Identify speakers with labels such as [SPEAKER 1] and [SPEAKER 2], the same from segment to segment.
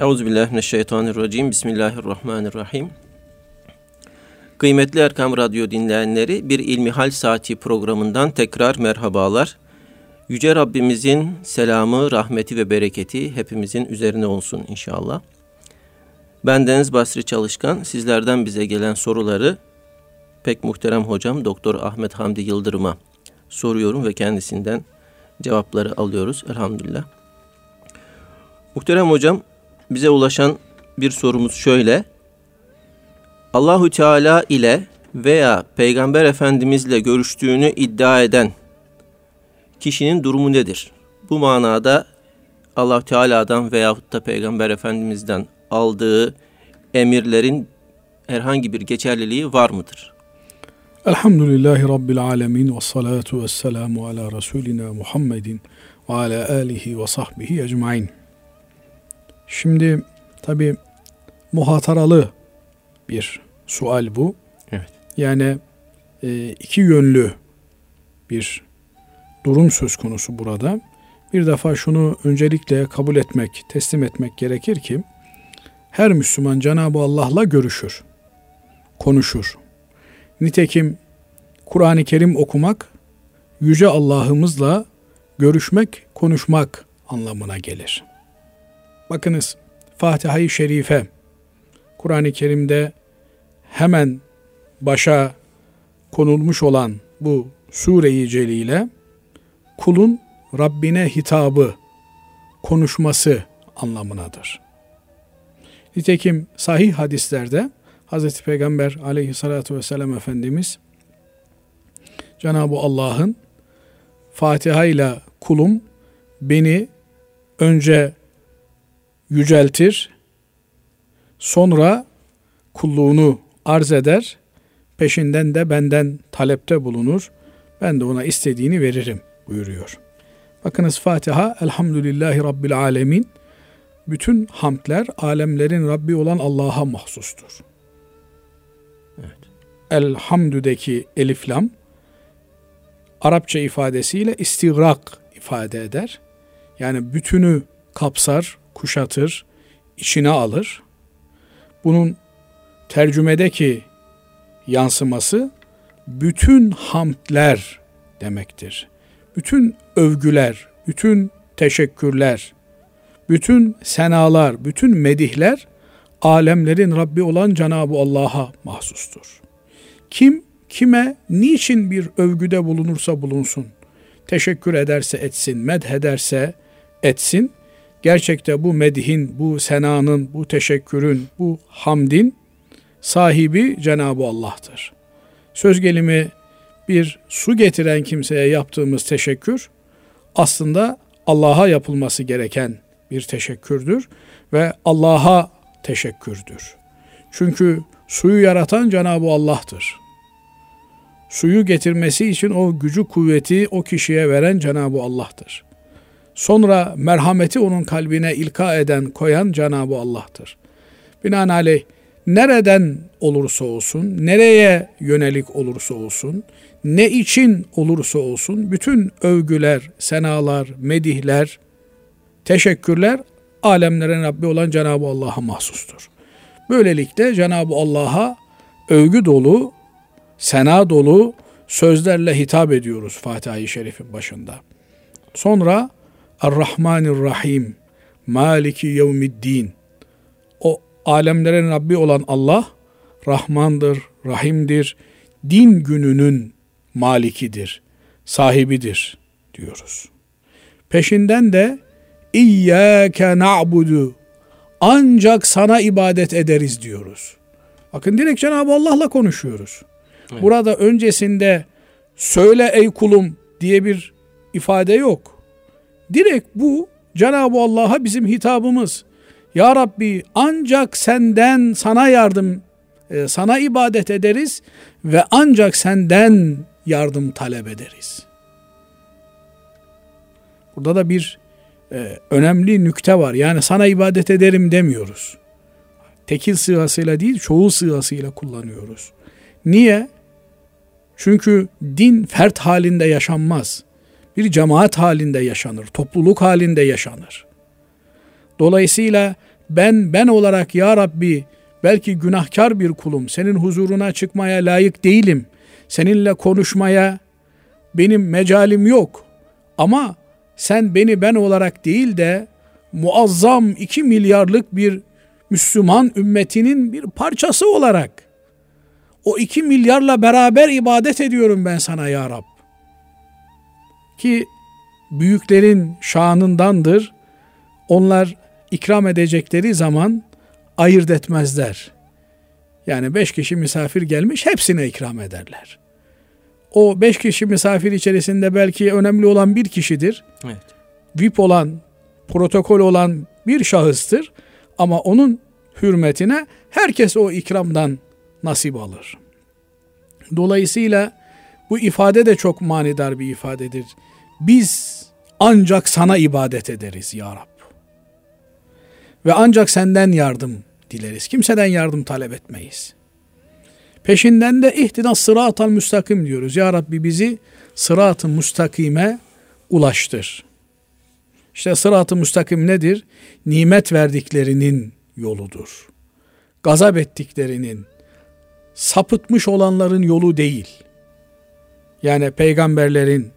[SPEAKER 1] Euzubillahimineşşeytanirracim. Bismillahirrahmanirrahim. Kıymetli Erkam Radyo dinleyenleri bir İlmihal Saati programından tekrar merhabalar. Yüce Rabbimizin selamı, rahmeti ve bereketi hepimizin üzerine olsun inşallah. Ben Deniz Basri Çalışkan, sizlerden bize gelen soruları pek muhterem hocam Doktor Ahmet Hamdi Yıldırım'a soruyorum ve kendisinden cevapları alıyoruz elhamdülillah. Muhterem hocam bize ulaşan bir sorumuz şöyle. Allahü Teala ile veya Peygamber Efendimizle görüştüğünü iddia eden kişinin durumu nedir? Bu manada Allah Teala'dan veyahut da Peygamber Efendimiz'den aldığı emirlerin herhangi bir geçerliliği var mıdır?
[SPEAKER 2] Elhamdülillahi Rabbil alemin ve salatu ve selamu ala Resulina Muhammedin ve ala alihi ve sahbihi ecmain. Şimdi tabi muhataralı bir sual bu.
[SPEAKER 1] Evet.
[SPEAKER 2] Yani e, iki yönlü bir durum söz konusu burada. Bir defa şunu öncelikle kabul etmek, teslim etmek gerekir ki her Müslüman Cenab-ı Allah'la görüşür, konuşur. Nitekim Kur'an-ı Kerim okumak, Yüce Allah'ımızla görüşmek, konuşmak anlamına gelir. Bakınız Fatiha-i Şerife Kur'an-ı Kerim'de hemen başa konulmuş olan bu sure-i celile kulun Rabbine hitabı, konuşması anlamınadır. Nitekim sahih hadislerde Hz. Peygamber aleyhissalatu vesselam Efendimiz Cenab-ı Allah'ın Fatiha ile kulum beni önce yüceltir, sonra kulluğunu arz eder, peşinden de benden talepte bulunur, ben de ona istediğini veririm buyuruyor. Bakınız Fatiha Elhamdülillahi Rabbil Alemin bütün hamdler alemlerin Rabbi olan Allah'a mahsustur. Evet. Elhamdü'deki eliflam Arapça ifadesiyle istigrak ifade eder. Yani bütünü kapsar, kuşatır, içine alır. Bunun tercümedeki yansıması bütün hamdler demektir. Bütün övgüler, bütün teşekkürler, bütün senalar, bütün medihler alemlerin Rabbi olan Cenab-ı Allah'a mahsustur. Kim kime niçin bir övgüde bulunursa bulunsun, teşekkür ederse etsin, medheder etsin, gerçekte bu medihin, bu senanın, bu teşekkürün, bu hamdin sahibi Cenab-ı Allah'tır. Söz gelimi bir su getiren kimseye yaptığımız teşekkür aslında Allah'a yapılması gereken bir teşekkürdür ve Allah'a teşekkürdür. Çünkü suyu yaratan Cenab-ı Allah'tır. Suyu getirmesi için o gücü kuvveti o kişiye veren Cenab-ı Allah'tır. Sonra merhameti onun kalbine ilka eden, koyan Cenab-ı Allah'tır. Binaenaleyh nereden olursa olsun, nereye yönelik olursa olsun, ne için olursa olsun bütün övgüler, senalar, medihler, teşekkürler alemlerin Rabbi olan Cenab-ı Allah'a mahsustur. Böylelikle Cenab-ı Allah'a övgü dolu, sena dolu sözlerle hitap ediyoruz Fatiha-i Şerif'in başında. Sonra Er-Rahmanir-Rahim, Maliki Yevmiddin. O alemlerin Rabbi olan Allah, Rahmandır, Rahim'dir, din gününün malikidir, sahibidir diyoruz. Peşinden de İyyâke na'budu ancak sana ibadet ederiz diyoruz. Bakın direkt Cenab-ı Allah'la konuşuyoruz. Evet. Burada öncesinde söyle ey kulum diye bir ifade yok. Direkt bu Cenab-ı Allah'a bizim hitabımız. Ya Rabbi ancak senden sana yardım, e, sana ibadet ederiz ve ancak senden yardım talep ederiz. Burada da bir e, önemli nükte var. Yani sana ibadet ederim demiyoruz. Tekil sığasıyla değil, çoğul sığasıyla kullanıyoruz. Niye? Çünkü din fert halinde yaşanmaz. Bir cemaat halinde yaşanır, topluluk halinde yaşanır. Dolayısıyla ben ben olarak ya Rabbi belki günahkar bir kulum. Senin huzuruna çıkmaya layık değilim. Seninle konuşmaya benim mecalim yok. Ama sen beni ben olarak değil de muazzam iki milyarlık bir Müslüman ümmetinin bir parçası olarak o iki milyarla beraber ibadet ediyorum ben sana ya Rab. Ki büyüklerin şanındandır. Onlar ikram edecekleri zaman ayırt etmezler. Yani beş kişi misafir gelmiş hepsine ikram ederler. O beş kişi misafir içerisinde belki önemli olan bir kişidir. Evet. VIP olan, protokol olan bir şahıstır. Ama onun hürmetine herkes o ikramdan nasip alır. Dolayısıyla bu ifade de çok manidar bir ifadedir. Biz ancak sana ibadet ederiz ya Rab. Ve ancak senden yardım dileriz. Kimseden yardım talep etmeyiz. Peşinden de ihtinas sıratal müstakim diyoruz. Ya Rabbi bizi sırat-ı müstakime ulaştır. İşte sırat-ı müstakim nedir? Nimet verdiklerinin yoludur. Gazap ettiklerinin, sapıtmış olanların yolu değil. Yani peygamberlerin,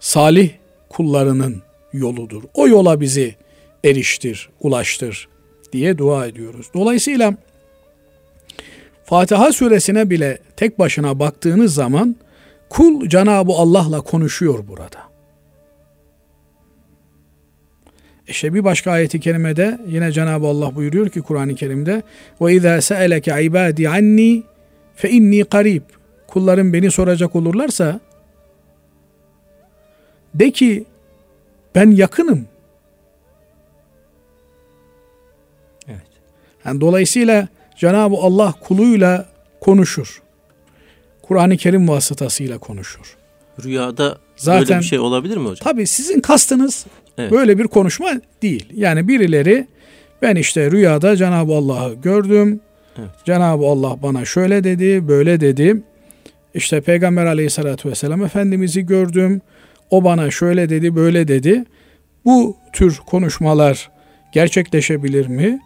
[SPEAKER 2] salih kullarının yoludur. O yola bizi eriştir, ulaştır diye dua ediyoruz. Dolayısıyla Fatiha suresine bile tek başına baktığınız zaman kul Cenab-ı Allah'la konuşuyor burada. İşte bir başka ayeti kerimede yine Cenab-ı Allah buyuruyor ki Kur'an-ı Kerim'de ve izâ se'eleke ibâdî anni fe inni. Kullarım beni soracak olurlarsa de ki ben yakınım. Evet. Yani dolayısıyla Cenab-ı Allah kuluyla konuşur. Kur'an-ı Kerim vasıtasıyla konuşur.
[SPEAKER 1] Rüyada Zaten, böyle bir şey olabilir mi hocam?
[SPEAKER 2] Tabii sizin kastınız evet. böyle bir konuşma değil. Yani birileri ben işte rüyada Cenab-ı Allah'ı gördüm. Evet. Cenab-ı Allah bana şöyle dedi, böyle dedi. İşte Peygamber aleyhissalatü vesselam Efendimiz'i gördüm. O bana şöyle dedi, böyle dedi. Bu tür konuşmalar gerçekleşebilir mi?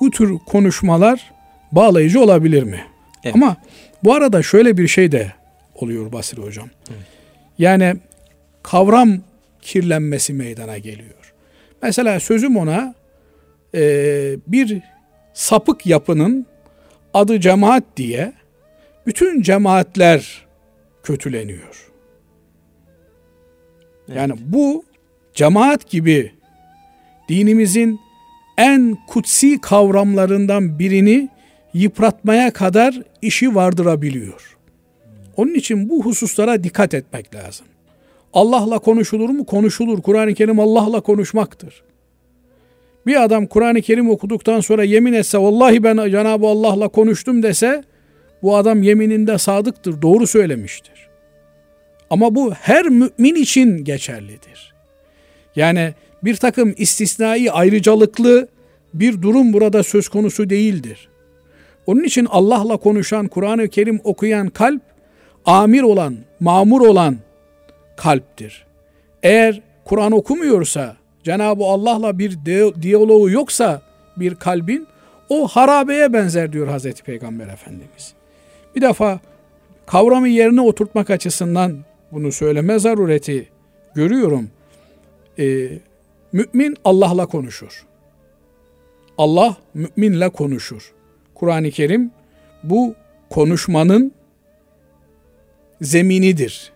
[SPEAKER 2] Bu tür konuşmalar bağlayıcı olabilir mi? Evet. Ama bu arada şöyle bir şey de oluyor Basri Hocam. Evet. Yani kavram kirlenmesi meydana geliyor. Mesela sözüm ona e, bir sapık yapının adı cemaat diye bütün cemaatler kötüleniyor. Evet. Yani bu cemaat gibi dinimizin en kutsi kavramlarından birini yıpratmaya kadar işi vardırabiliyor. Onun için bu hususlara dikkat etmek lazım. Allah'la konuşulur mu? Konuşulur. Kur'an-ı Kerim Allah'la konuşmaktır. Bir adam Kur'an-ı Kerim okuduktan sonra yemin etse vallahi ben Cenab-ı Allah'la konuştum dese bu adam yemininde sadıktır, doğru söylemiştir. Ama bu her mümin için geçerlidir. Yani bir takım istisnai ayrıcalıklı bir durum burada söz konusu değildir. Onun için Allah'la konuşan, Kur'an-ı Kerim okuyan kalp, amir olan, mamur olan kalptir. Eğer Kur'an okumuyorsa, Cenab-ı Allah'la bir diyaloğu yoksa bir kalbin, o harabeye benzer diyor Hazreti Peygamber Efendimiz. Bir defa kavramı yerine oturtmak açısından bunu söyleme zarureti görüyorum. Ee, mümin Allah'la konuşur. Allah müminle konuşur. Kur'an-ı Kerim bu konuşmanın zeminidir.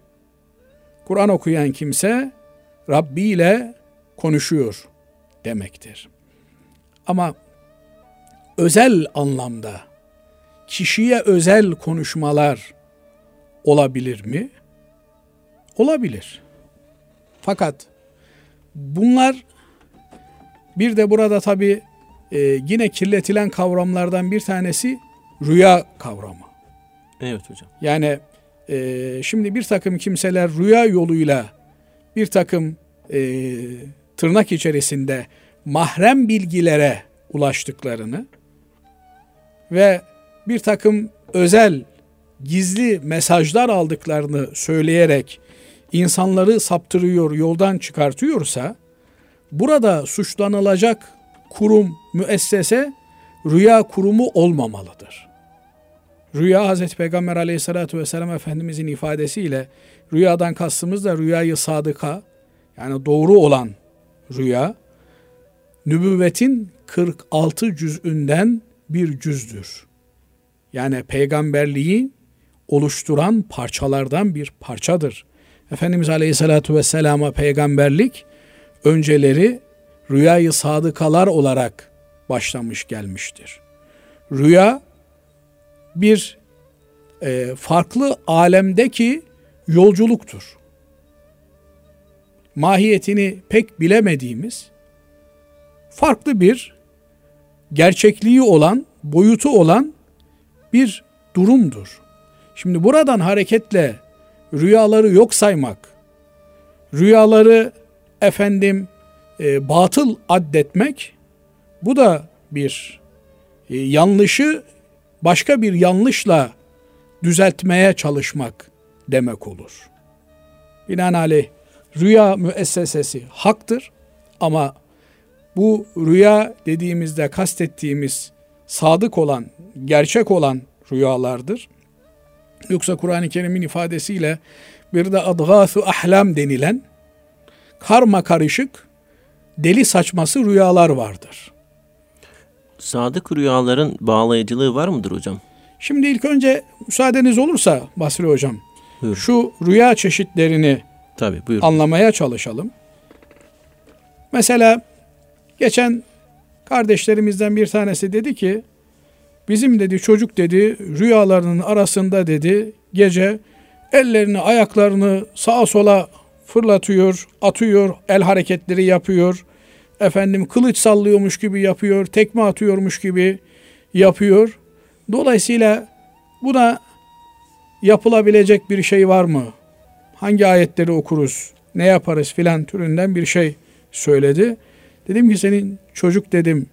[SPEAKER 2] Kur'an okuyan kimse Rabbi ile konuşuyor demektir. Ama özel anlamda kişiye özel konuşmalar olabilir mi? Olabilir. Fakat bunlar bir de burada tabi e, yine kirletilen kavramlardan bir tanesi rüya kavramı.
[SPEAKER 1] Evet hocam.
[SPEAKER 2] Yani e, şimdi bir takım kimseler rüya yoluyla bir takım e, tırnak içerisinde mahrem bilgilere ulaştıklarını ve bir takım özel gizli mesajlar aldıklarını söyleyerek insanları saptırıyor, yoldan çıkartıyorsa burada suçlanılacak kurum, müessese rüya kurumu olmamalıdır. Rüya Hazreti Peygamber aleyhissalatü vesselam Efendimizin ifadesiyle rüyadan kastımız da rüyayı sadıka yani doğru olan rüya nübüvvetin 46 cüzünden bir cüzdür. Yani peygamberliği oluşturan parçalardan bir parçadır. Efendimiz Aleyhisselatü Vesselam'a peygamberlik önceleri rüyayı sadıkalar olarak başlamış gelmiştir. Rüya bir e, farklı alemdeki yolculuktur. Mahiyetini pek bilemediğimiz farklı bir gerçekliği olan, boyutu olan bir durumdur. Şimdi buradan hareketle rüyaları yok saymak, rüyaları efendim e, batıl addetmek bu da bir e, yanlışı başka bir yanlışla düzeltmeye çalışmak demek olur. Binaenaleyh rüya müessesesi haktır ama bu rüya dediğimizde kastettiğimiz sadık olan, gerçek olan rüyalardır. Yoksa Kur'an-ı Kerim'in ifadesiyle bir de adgâsu ahlam denilen karma karışık deli saçması rüyalar vardır.
[SPEAKER 1] Sadık rüyaların bağlayıcılığı var mıdır hocam?
[SPEAKER 2] Şimdi ilk önce müsaadeniz olursa Basri hocam
[SPEAKER 1] Buyurun.
[SPEAKER 2] şu rüya çeşitlerini
[SPEAKER 1] Tabii buyurun.
[SPEAKER 2] anlamaya çalışalım. Mesela geçen kardeşlerimizden bir tanesi dedi ki bizim dedi çocuk dedi rüyalarının arasında dedi gece ellerini ayaklarını sağa sola fırlatıyor, atıyor, el hareketleri yapıyor. Efendim kılıç sallıyormuş gibi yapıyor, tekme atıyormuş gibi yapıyor. Dolayısıyla buna yapılabilecek bir şey var mı? Hangi ayetleri okuruz? Ne yaparız filan türünden bir şey söyledi. Dedim ki senin çocuk dedim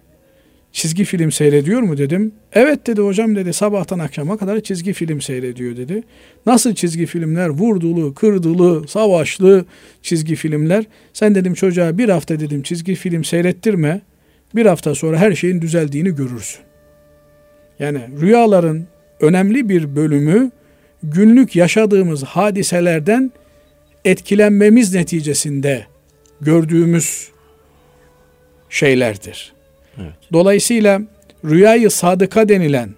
[SPEAKER 2] çizgi film seyrediyor mu dedim. Evet dedi hocam dedi sabahtan akşama kadar çizgi film seyrediyor dedi. Nasıl çizgi filmler? Vurdulu, kırdılı, savaşlı çizgi filmler. Sen dedim çocuğa bir hafta dedim çizgi film seyrettirme. Bir hafta sonra her şeyin düzeldiğini görürsün. Yani rüyaların önemli bir bölümü günlük yaşadığımız hadiselerden etkilenmemiz neticesinde gördüğümüz şeylerdir. Evet. Dolayısıyla rüyayı sadıka denilen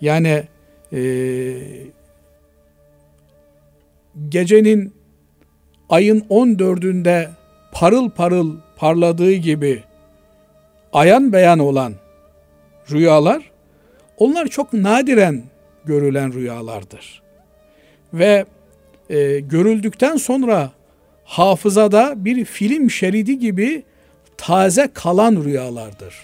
[SPEAKER 2] yani e, gecenin ayın 14'ünde parıl parıl parladığı gibi ayan beyan olan rüyalar onlar çok nadiren görülen rüyalardır. Ve e, görüldükten sonra hafızada bir film şeridi gibi taze kalan rüyalardır.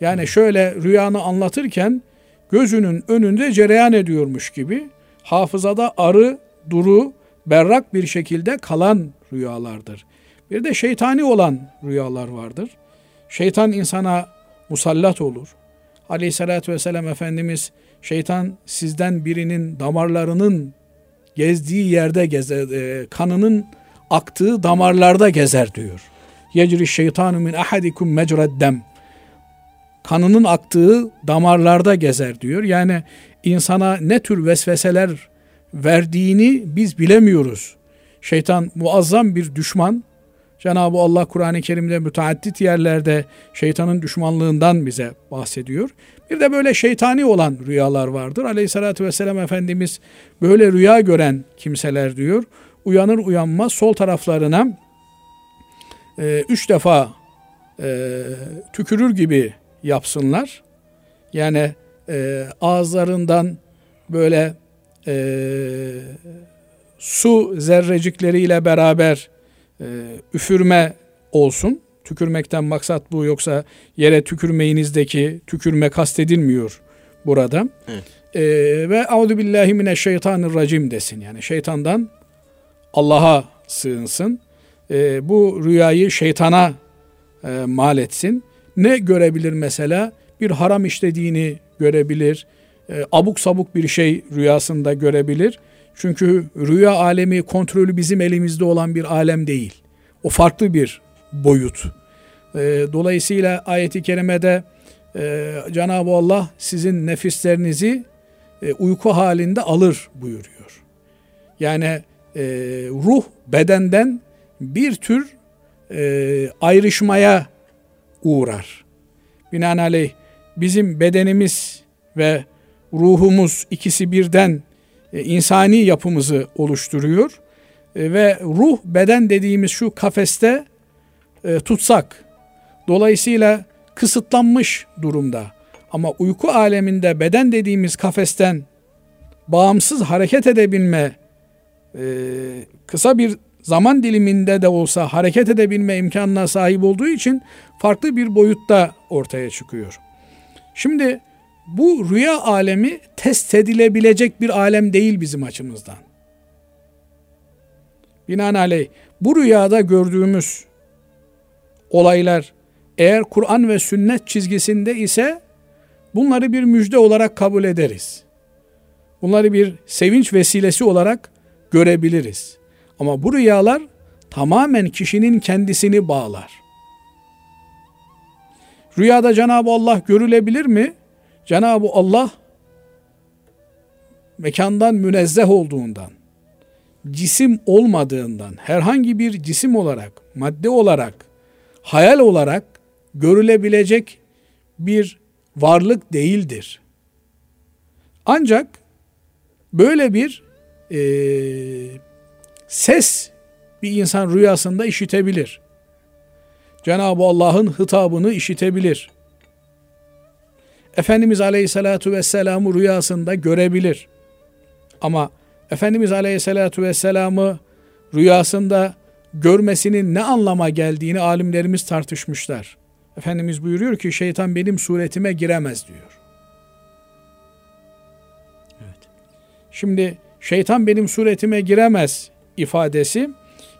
[SPEAKER 2] Yani şöyle rüyanı anlatırken gözünün önünde cereyan ediyormuş gibi hafızada arı, duru, berrak bir şekilde kalan rüyalardır. Bir de şeytani olan rüyalar vardır. Şeytan insana musallat olur. Aleyhissalatü vesselam Efendimiz şeytan sizden birinin damarlarının gezdiği yerde gezer, e, kanının aktığı damarlarda gezer diyor. Yecri şeytanu min ahadikum mecreddem. Kanının aktığı damarlarda gezer diyor. Yani insana ne tür vesveseler verdiğini biz bilemiyoruz. Şeytan muazzam bir düşman. Cenab-ı Allah Kur'an-ı Kerim'de müteaddit yerlerde şeytanın düşmanlığından bize bahsediyor. Bir de böyle şeytani olan rüyalar vardır. Aleyhissalatü vesselam Efendimiz böyle rüya gören kimseler diyor. Uyanır uyanmaz sol taraflarına e, üç defa e, tükürür gibi yapsınlar. Yani e, ağızlarından böyle e, su zerrecikleriyle beraber e, üfürme olsun. Tükürmekten maksat bu yoksa yere tükürmeyinizdeki tükürme kastedilmiyor burada. Evet. E, ve auzu billahi mineşşeytanirracim desin. Yani şeytandan Allah'a sığınsın e, bu rüyayı şeytana e, mal etsin. Ne görebilir mesela? Bir haram işlediğini görebilir. E, abuk sabuk bir şey rüyasında görebilir. Çünkü rüya alemi kontrolü bizim elimizde olan bir alem değil. O farklı bir boyut. E, dolayısıyla ayeti kerimede e, Cenab-ı Allah sizin nefislerinizi e, uyku halinde alır buyuruyor. Yani e, ruh bedenden bir tür e, ayrışmaya uğrar. Binaenaleyh bizim bedenimiz ve ruhumuz ikisi birden e, insani yapımızı oluşturuyor. E, ve ruh beden dediğimiz şu kafeste e, tutsak. Dolayısıyla kısıtlanmış durumda. Ama uyku aleminde beden dediğimiz kafesten bağımsız hareket edebilme, e, kısa bir zaman diliminde de olsa hareket edebilme imkanına sahip olduğu için farklı bir boyutta ortaya çıkıyor. Şimdi bu rüya alemi test edilebilecek bir alem değil bizim açımızdan. Binaenaleyh bu rüyada gördüğümüz olaylar eğer Kur'an ve sünnet çizgisinde ise bunları bir müjde olarak kabul ederiz. Bunları bir sevinç vesilesi olarak görebiliriz. Ama bu rüyalar tamamen kişinin kendisini bağlar. Rüyada Cenab-ı Allah görülebilir mi? Cenab-ı Allah mekandan münezzeh olduğundan, cisim olmadığından, herhangi bir cisim olarak, madde olarak, hayal olarak görülebilecek bir varlık değildir. Ancak böyle bir e, ses bir insan rüyasında işitebilir. Cenab-ı Allah'ın hitabını işitebilir. Efendimiz Aleyhisselatü Vesselam'ı rüyasında görebilir. Ama Efendimiz Aleyhisselatü Vesselam'ı rüyasında görmesinin ne anlama geldiğini alimlerimiz tartışmışlar. Efendimiz buyuruyor ki şeytan benim suretime giremez diyor. Evet. Şimdi şeytan benim suretime giremez ifadesi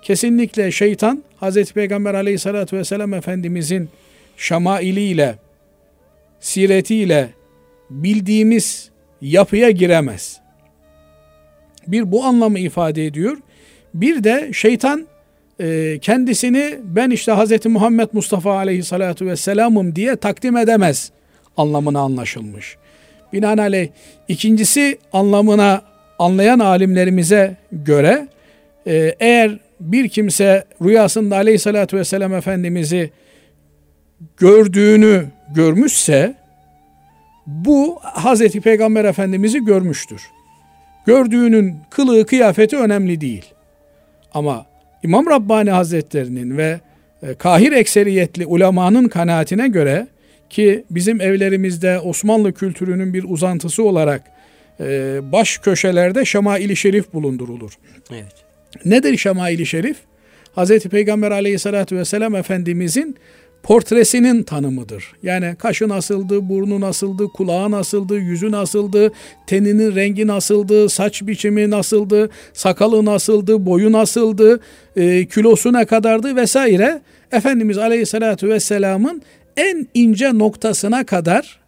[SPEAKER 2] kesinlikle şeytan Hazreti Peygamber aleyhissalatü vesselam Efendimizin şamailiyle, siretiyle bildiğimiz yapıya giremez. Bir bu anlamı ifade ediyor. Bir de şeytan e, kendisini ben işte Hazreti Muhammed Mustafa aleyhissalatu vesselamım diye takdim edemez anlamına anlaşılmış. Binaenaleyh ikincisi anlamına anlayan alimlerimize göre e, eğer bir kimse rüyasında aleyhissalatü vesselam Efendimiz'i gördüğünü görmüşse bu Hazreti Peygamber Efendimiz'i görmüştür. Gördüğünün kılığı kıyafeti önemli değil. Ama İmam Rabbani Hazretlerinin ve e, kahir ekseriyetli ulemanın kanaatine göre ki bizim evlerimizde Osmanlı kültürünün bir uzantısı olarak e, baş köşelerde Şemail-i Şerif bulundurulur. Evet. Nedir Şemail-i Şerif? Hz. Peygamber aleyhissalatü vesselam Efendimizin portresinin tanımıdır. Yani kaşı nasıldı, burnu nasıldı, kulağı nasıldı, yüzü nasıldı, teninin rengi nasıldı, saç biçimi nasıldı, sakalı nasıldı, boyu nasıldı, e, kilosu ne kadardı vesaire. Efendimiz Aleyhisselatü Vesselam'ın en ince noktasına kadar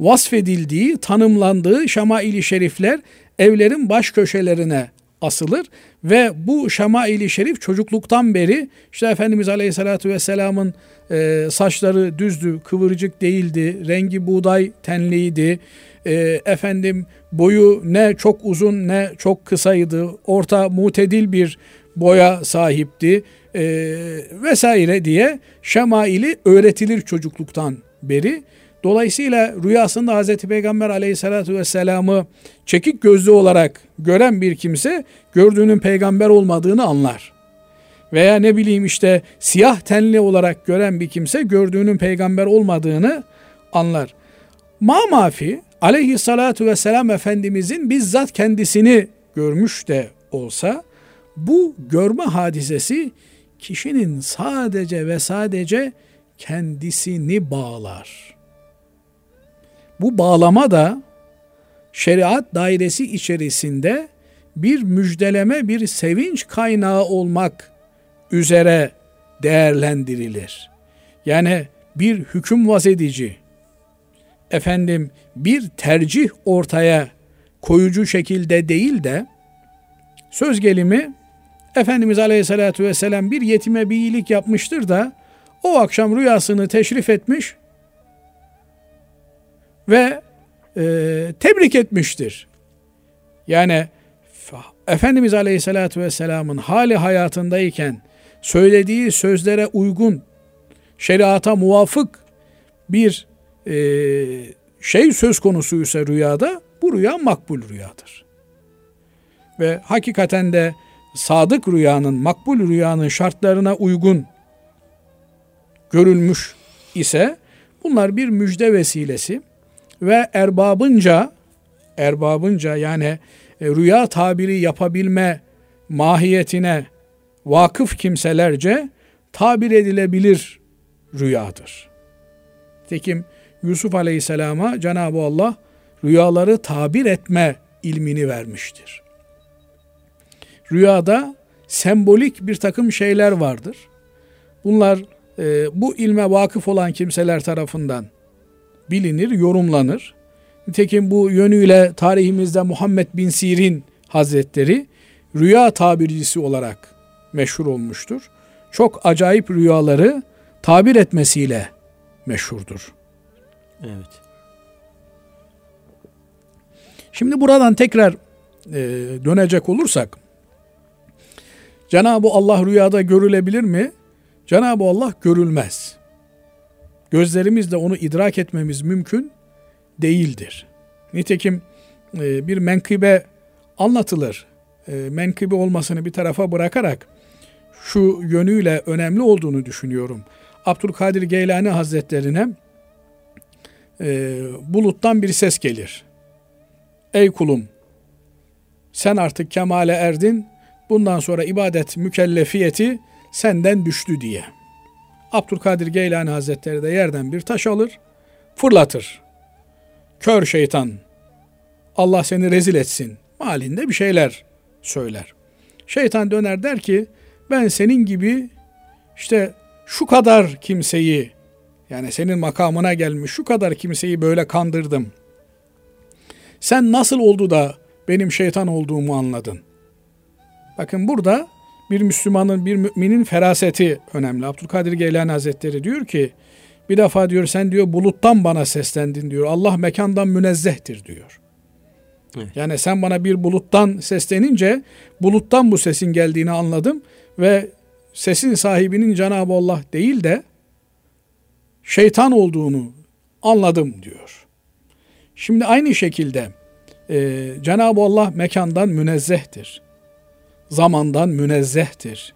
[SPEAKER 2] vasfedildiği, tanımlandığı şamaili şerifler evlerin baş köşelerine asılır ve bu şamaili şerif çocukluktan beri işte Efendimiz Aleyhisselatü Vesselam'ın e, saçları düzdü, kıvırcık değildi, rengi buğday tenliydi, e, efendim boyu ne çok uzun ne çok kısaydı, orta mutedil bir boya sahipti e, vesaire diye şemaili öğretilir çocukluktan beri. Dolayısıyla rüyasında Hz. Peygamber aleyhissalatü vesselam'ı çekik gözlü olarak gören bir kimse gördüğünün peygamber olmadığını anlar. Veya ne bileyim işte siyah tenli olarak gören bir kimse gördüğünün peygamber olmadığını anlar. Ma mafi aleyhissalatu vesselam Efendimizin bizzat kendisini görmüş de olsa bu görme hadisesi kişinin sadece ve sadece kendisini bağlar. Bu bağlama da şeriat dairesi içerisinde bir müjdeleme, bir sevinç kaynağı olmak üzere değerlendirilir. Yani bir hüküm vazedici, efendim bir tercih ortaya koyucu şekilde değil de söz gelimi Efendimiz Aleyhisselatü Vesselam bir yetime bir iyilik yapmıştır da o akşam rüyasını teşrif etmiş ve e, tebrik etmiştir. Yani Efendimiz Aleyhisselatü Vesselam'ın hali hayatındayken söylediği sözlere uygun, şeriata muvafık bir e, şey söz konusuysa rüyada bu rüya makbul rüyadır. Ve hakikaten de sadık rüyanın, makbul rüyanın şartlarına uygun görülmüş ise bunlar bir müjde vesilesi ve erbabınca erbabınca yani e, rüya tabiri yapabilme mahiyetine vakıf kimselerce tabir edilebilir rüyadır. Tekim Yusuf Aleyhisselam'a Cenab-ı Allah rüyaları tabir etme ilmini vermiştir. Rüyada sembolik bir takım şeyler vardır. Bunlar e, bu ilme vakıf olan kimseler tarafından bilinir, yorumlanır. Nitekim bu yönüyle tarihimizde Muhammed bin Sirin Hazretleri rüya tabircisi olarak meşhur olmuştur. Çok acayip rüyaları tabir etmesiyle meşhurdur.
[SPEAKER 1] Evet.
[SPEAKER 2] Şimdi buradan tekrar e, dönecek olursak Cenab-ı Allah rüyada görülebilir mi? Cenab-ı Allah görülmez. Gözlerimizle onu idrak etmemiz mümkün değildir. Nitekim e, bir menkıbe anlatılır. E, menkıbe olmasını bir tarafa bırakarak şu yönüyle önemli olduğunu düşünüyorum. Abdülkadir Geylani Hazretlerine e, buluttan bir ses gelir. Ey kulum sen artık kemale erdin bundan sonra ibadet mükellefiyeti senden düştü diye. Abdülkadir Geylani Hazretleri de yerden bir taş alır, fırlatır. Kör şeytan, Allah seni rezil etsin malinde bir şeyler söyler. Şeytan döner der ki ben senin gibi işte şu kadar kimseyi yani senin makamına gelmiş şu kadar kimseyi böyle kandırdım. Sen nasıl oldu da benim şeytan olduğumu anladın? Bakın burada bir Müslümanın, bir müminin feraseti önemli. Abdülkadir Geylani Hazretleri diyor ki, bir defa diyor sen diyor buluttan bana seslendin diyor. Allah mekandan münezzehtir diyor. Evet. Yani sen bana bir buluttan seslenince buluttan bu sesin geldiğini anladım ve sesin sahibinin Cenab-ı Allah değil de şeytan olduğunu anladım diyor. Şimdi aynı şekilde e, Cenab-ı Allah mekandan münezzehtir. Zamandan münezzehtir.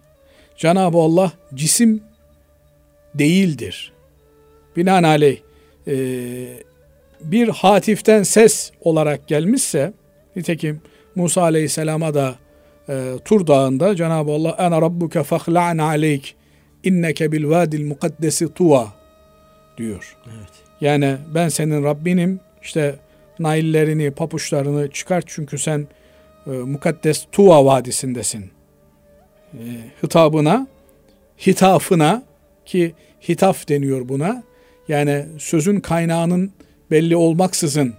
[SPEAKER 2] Cenab-ı Allah cisim değildir. Binaenaleyh e, bir hatiften ses olarak gelmişse nitekim Musa Aleyhisselam'a da e, Tur Dağı'nda Cenab-ı Allah "Ene rabbuke fahla'an aleyk inneke bil vadil mukaddesi tuva" diyor. Evet. Yani ben senin Rabbinim işte naillerini, papuçlarını çıkart çünkü sen e, mukaddes Tuva vadisindesin. E, hitabına, hitafına ki hitaf deniyor buna. Yani sözün kaynağının belli olmaksızın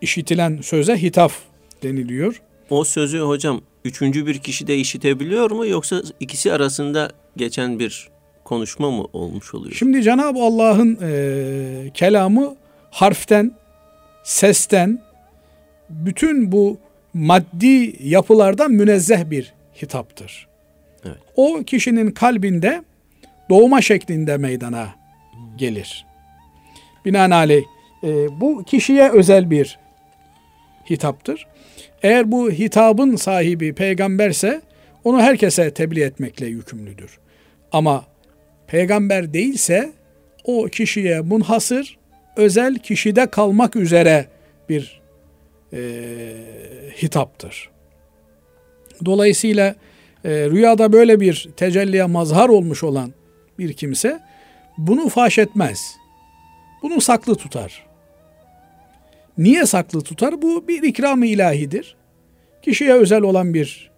[SPEAKER 2] işitilen söze hitaf deniliyor.
[SPEAKER 1] O sözü hocam üçüncü bir kişi de işitebiliyor mu yoksa ikisi arasında geçen bir konuşma mı olmuş oluyor?
[SPEAKER 2] Şimdi Cenab-ı Allah'ın e, kelamı harften, sesten, bütün bu maddi yapılardan münezzeh bir hitaptır. Evet. O kişinin kalbinde doğma şeklinde meydana gelir. Binaenaleyh e, bu kişiye özel bir hitaptır. Eğer bu hitabın sahibi peygamberse onu herkese tebliğ etmekle yükümlüdür. Ama peygamber değilse o kişiye munhasır, özel kişide kalmak üzere bir e, hitaptır. Dolayısıyla e, rüyada böyle bir tecelliye mazhar olmuş olan bir kimse bunu faş etmez. Bunu saklı tutar. Niye saklı tutar? Bu bir ikram-ı ilahidir. Kişiye özel olan bir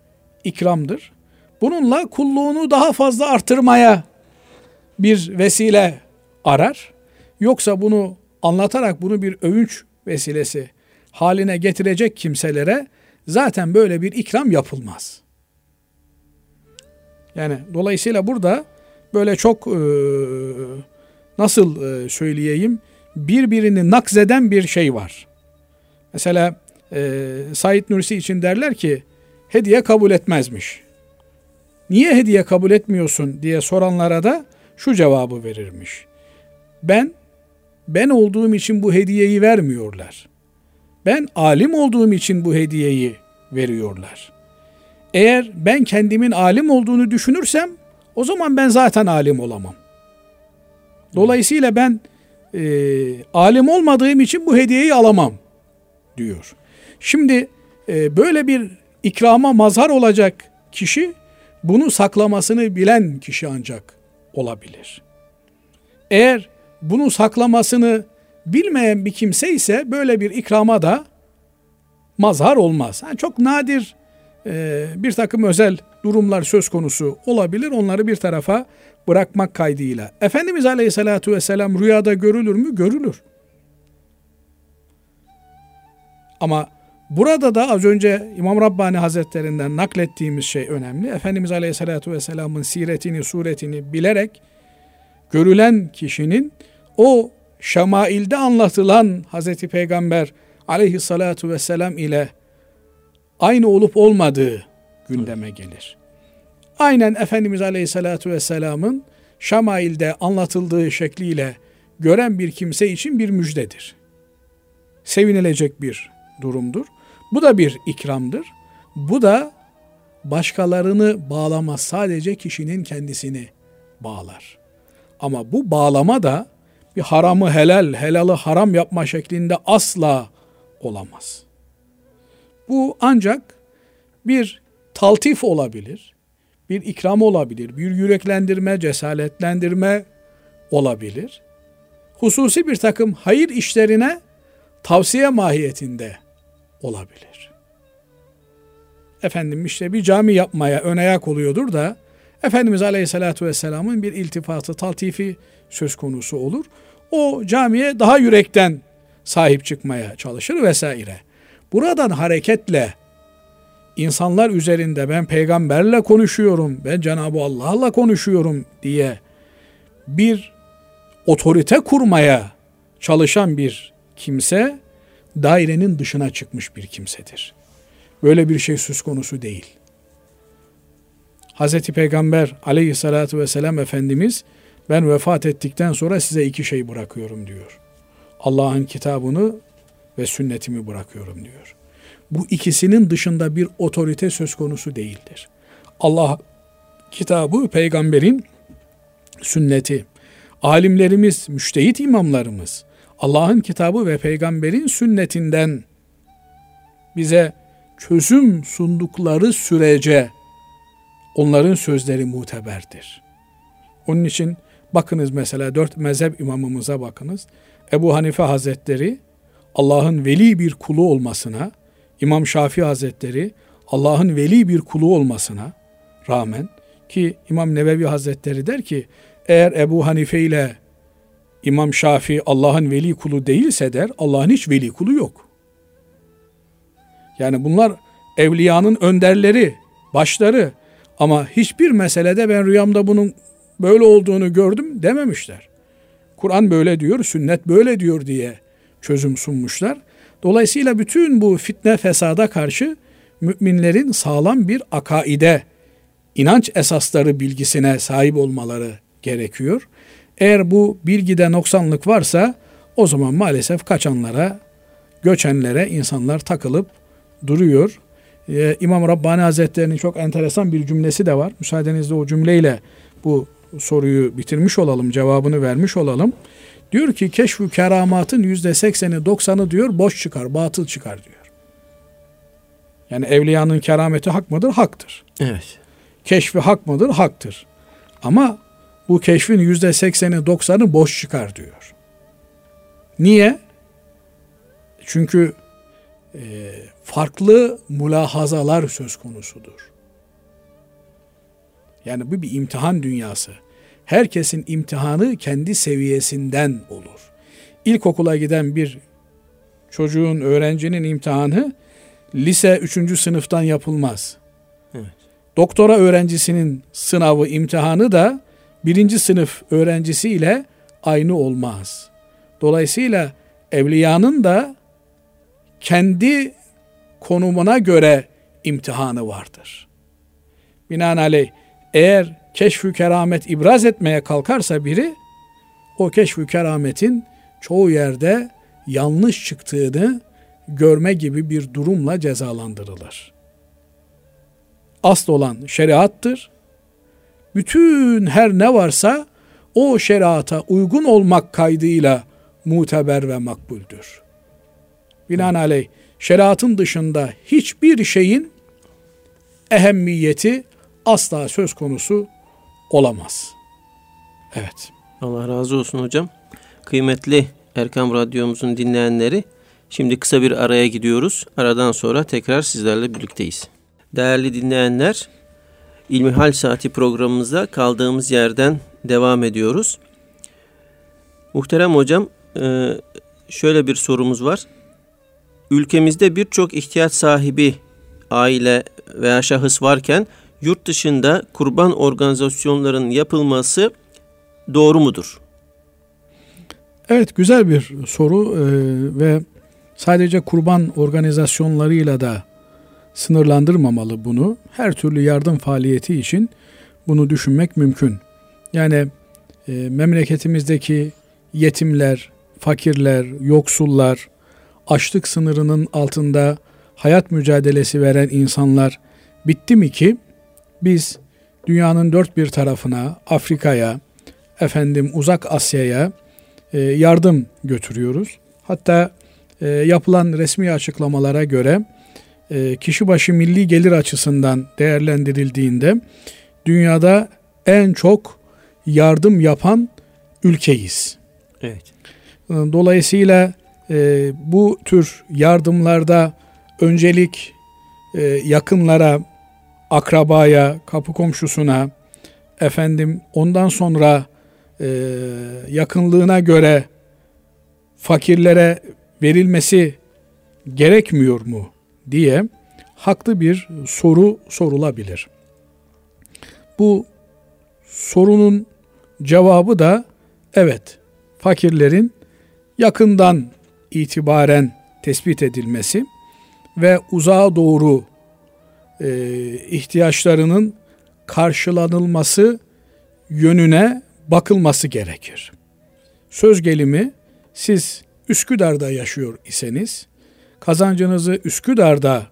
[SPEAKER 2] ikramdır. Bununla kulluğunu daha fazla artırmaya bir vesile arar. Yoksa bunu anlatarak bunu bir övünç vesilesi haline getirecek kimselere zaten böyle bir ikram yapılmaz. Yani dolayısıyla burada böyle çok e, nasıl e, söyleyeyim birbirini nakzeden bir şey var. Mesela e, Said Nursi için derler ki hediye kabul etmezmiş. Niye hediye kabul etmiyorsun diye soranlara da şu cevabı verirmiş. Ben ben olduğum için bu hediyeyi vermiyorlar. Ben alim olduğum için bu hediyeyi veriyorlar. Eğer ben kendimin alim olduğunu düşünürsem o zaman ben zaten alim olamam. Dolayısıyla ben e, alim olmadığım için bu hediyeyi alamam diyor. Şimdi e, böyle bir ikrama mazhar olacak kişi bunu saklamasını bilen kişi ancak olabilir. Eğer bunu saklamasını bilmeyen bir kimse ise böyle bir ikrama da mazhar olmaz. Yani çok nadir e, bir takım özel durumlar söz konusu olabilir. Onları bir tarafa bırakmak kaydıyla. Efendimiz Aleyhisselatü Vesselam rüyada görülür mü? Görülür. Ama burada da az önce İmam Rabbani Hazretlerinden naklettiğimiz şey önemli. Efendimiz Aleyhisselatü Vesselam'ın siretini, suretini bilerek görülen kişinin o şemailde anlatılan Hazreti Peygamber aleyhissalatu vesselam ile aynı olup olmadığı gündeme gelir. Aynen Efendimiz aleyhissalatu vesselamın şamailde anlatıldığı şekliyle gören bir kimse için bir müjdedir. Sevinilecek bir durumdur. Bu da bir ikramdır. Bu da başkalarını bağlamaz. Sadece kişinin kendisini bağlar. Ama bu bağlama da bir haramı helal, helalı haram yapma şeklinde asla olamaz. Bu ancak bir taltif olabilir, bir ikram olabilir, bir yüreklendirme, cesaretlendirme olabilir. Hususi bir takım hayır işlerine tavsiye mahiyetinde olabilir. Efendim işte bir cami yapmaya ön ayak oluyordur da Efendimiz Aleyhisselatü Vesselam'ın bir iltifatı, taltifi söz konusu olur. O camiye daha yürekten sahip çıkmaya çalışır vesaire. Buradan hareketle insanlar üzerinde ben peygamberle konuşuyorum, ben Cenab-ı Allah'la konuşuyorum diye bir otorite kurmaya çalışan bir kimse dairenin dışına çıkmış bir kimsedir. Böyle bir şey söz konusu değil. Hz. Peygamber aleyhissalatü vesselam Efendimiz ben vefat ettikten sonra size iki şey bırakıyorum diyor. Allah'ın kitabını ve sünnetimi bırakıyorum diyor. Bu ikisinin dışında bir otorite söz konusu değildir. Allah kitabı, peygamberin sünneti, alimlerimiz, müştehit imamlarımız, Allah'ın kitabı ve peygamberin sünnetinden bize çözüm sundukları sürece onların sözleri muteberdir. Onun için bakınız mesela dört mezhep imamımıza bakınız. Ebu Hanife Hazretleri Allah'ın veli bir kulu olmasına, İmam Şafii Hazretleri Allah'ın veli bir kulu olmasına rağmen ki İmam Nevevi Hazretleri der ki eğer Ebu Hanife ile İmam Şafii Allah'ın veli kulu değilse der Allah'ın hiç veli kulu yok. Yani bunlar evliyanın önderleri, başları ama hiçbir meselede ben rüyamda bunun böyle olduğunu gördüm dememişler. Kur'an böyle diyor, sünnet böyle diyor diye çözüm sunmuşlar. Dolayısıyla bütün bu fitne fesada karşı müminlerin sağlam bir akaide, inanç esasları bilgisine sahip olmaları gerekiyor. Eğer bu bilgide noksanlık varsa o zaman maalesef kaçanlara, göçenlere insanlar takılıp duruyor. Ee, İmam Rabbani Hazretleri'nin çok enteresan bir cümlesi de var. Müsaadenizle o cümleyle bu soruyu bitirmiş olalım, cevabını vermiş olalım. Diyor ki keşfu keramatın yüzde sekseni doksanı diyor boş çıkar, batıl çıkar diyor. Yani evliyanın kerameti hak mıdır? Haktır.
[SPEAKER 1] Evet.
[SPEAKER 2] Keşfi hak mıdır? Haktır. Ama bu keşfin yüzde sekseni doksanı boş çıkar diyor. Niye? Çünkü e, farklı mülahazalar söz konusudur. Yani bu bir imtihan dünyası. Herkesin imtihanı kendi seviyesinden olur. İlkokula giden bir çocuğun, öğrencinin imtihanı lise 3. sınıftan yapılmaz. Evet. Doktora öğrencisinin sınavı, imtihanı da birinci sınıf öğrencisiyle aynı olmaz. Dolayısıyla evliyanın da kendi konumuna göre imtihanı vardır. Binaenaleyh eğer keşfü keramet ibraz etmeye kalkarsa biri o keşfü kerametin çoğu yerde yanlış çıktığını görme gibi bir durumla cezalandırılır. Asıl olan şeriattır. Bütün her ne varsa o şeriata uygun olmak kaydıyla muteber ve makbuldür. Binaenaleyh şeriatın dışında hiçbir şeyin ehemmiyeti asla söz konusu olamaz. Evet.
[SPEAKER 1] Allah razı olsun hocam. Kıymetli Erkam Radyomuzun dinleyenleri şimdi kısa bir araya gidiyoruz. Aradan sonra tekrar sizlerle birlikteyiz. Değerli dinleyenler, İlmihal Saati programımıza kaldığımız yerden devam ediyoruz. Muhterem hocam, e, şöyle bir sorumuz var. Ülkemizde birçok ihtiyaç sahibi aile veya şahıs varken yurt dışında kurban organizasyonlarının yapılması doğru mudur?
[SPEAKER 2] Evet güzel bir soru ee, ve sadece kurban organizasyonlarıyla da sınırlandırmamalı bunu. Her türlü yardım faaliyeti için bunu düşünmek mümkün. Yani e, memleketimizdeki yetimler, fakirler, yoksullar, açlık sınırının altında hayat mücadelesi veren insanlar bitti mi ki biz dünyanın dört bir tarafına, Afrika'ya, efendim uzak Asya'ya e, yardım götürüyoruz. Hatta e, yapılan resmi açıklamalara göre e, kişi başı milli gelir açısından değerlendirildiğinde dünyada en çok yardım yapan ülkeyiz.
[SPEAKER 1] Evet.
[SPEAKER 2] Dolayısıyla e, bu tür yardımlarda öncelik e, yakınlara, akrabaya, kapı komşusuna, efendim ondan sonra e, yakınlığına göre fakirlere verilmesi gerekmiyor mu diye haklı bir soru sorulabilir. Bu sorunun cevabı da evet fakirlerin yakından itibaren tespit edilmesi ve uzağa doğru e, ihtiyaçlarının karşılanılması yönüne bakılması gerekir. Söz gelimi siz Üsküdar'da yaşıyor iseniz, kazancınızı Üsküdar'da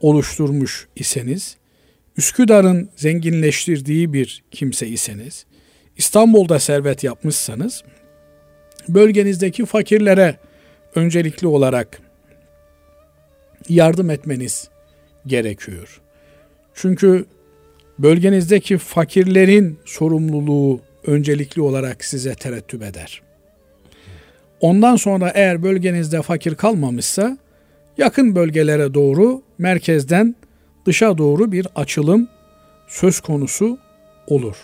[SPEAKER 2] oluşturmuş iseniz, Üsküdar'ın zenginleştirdiği bir kimse iseniz, İstanbul'da servet yapmışsanız, bölgenizdeki fakirlere öncelikli olarak yardım etmeniz gerekiyor. Çünkü bölgenizdeki fakirlerin sorumluluğu öncelikli olarak size terettüp eder. Ondan sonra eğer bölgenizde fakir kalmamışsa yakın bölgelere doğru merkezden dışa doğru bir açılım söz konusu olur.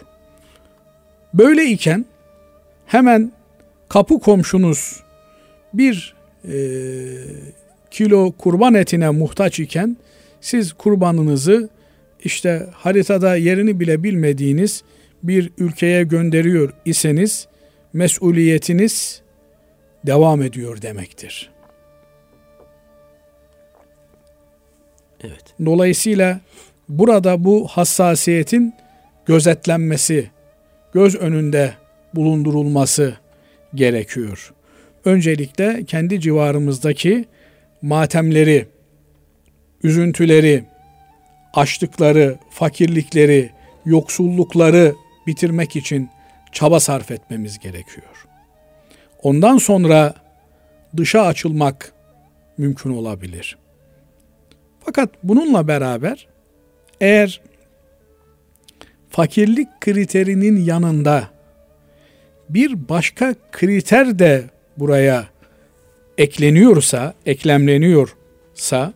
[SPEAKER 2] Böyle iken hemen kapı komşunuz bir e, kilo kurban etine muhtaç iken siz kurbanınızı işte haritada yerini bile bilmediğiniz bir ülkeye gönderiyor iseniz mesuliyetiniz devam ediyor demektir.
[SPEAKER 1] Evet.
[SPEAKER 2] Dolayısıyla burada bu hassasiyetin gözetlenmesi, göz önünde bulundurulması gerekiyor. Öncelikle kendi civarımızdaki matemleri, üzüntüleri, açlıkları, fakirlikleri, yoksullukları bitirmek için çaba sarf etmemiz gerekiyor. Ondan sonra dışa açılmak mümkün olabilir. Fakat bununla beraber eğer fakirlik kriterinin yanında bir başka kriter de buraya ekleniyorsa, eklemleniyorsa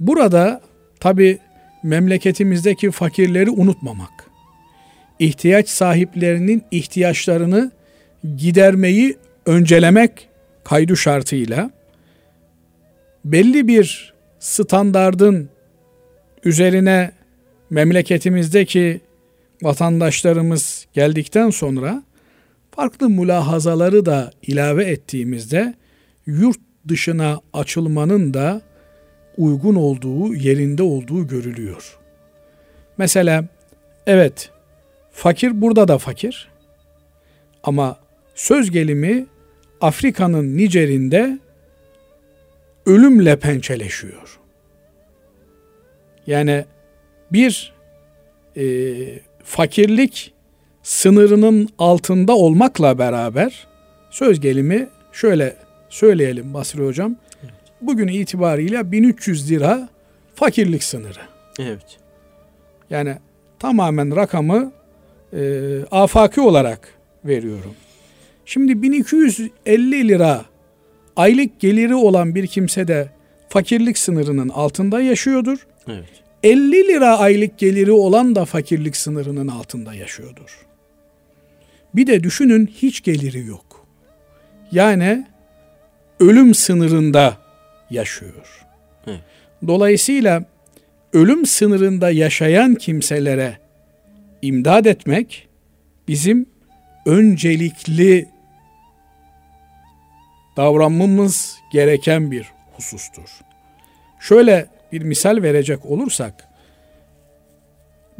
[SPEAKER 2] burada tabi memleketimizdeki fakirleri unutmamak, ihtiyaç sahiplerinin ihtiyaçlarını gidermeyi öncelemek kaydu şartıyla belli bir standardın üzerine memleketimizdeki vatandaşlarımız geldikten sonra farklı mülahazaları da ilave ettiğimizde yurt dışına açılmanın da uygun olduğu, yerinde olduğu görülüyor. Mesela evet fakir burada da fakir ama söz gelimi Afrika'nın Nicer'inde ölümle pençeleşiyor. Yani bir e, fakirlik sınırının altında olmakla beraber söz gelimi şöyle söyleyelim Basri Hocam. Bugün itibariyle 1300 lira fakirlik sınırı.
[SPEAKER 1] Evet.
[SPEAKER 2] Yani tamamen rakamı e, afaki olarak veriyorum. Şimdi 1250 lira aylık geliri olan bir kimse de fakirlik sınırının altında yaşıyordur.
[SPEAKER 1] Evet.
[SPEAKER 2] 50 lira aylık geliri olan da fakirlik sınırının altında yaşıyordur. Bir de düşünün hiç geliri yok. Yani ölüm sınırında yaşıyor.
[SPEAKER 1] Evet.
[SPEAKER 2] Dolayısıyla ölüm sınırında yaşayan kimselere imdad etmek bizim öncelikli davranmamız gereken bir husustur. Şöyle bir misal verecek olursak,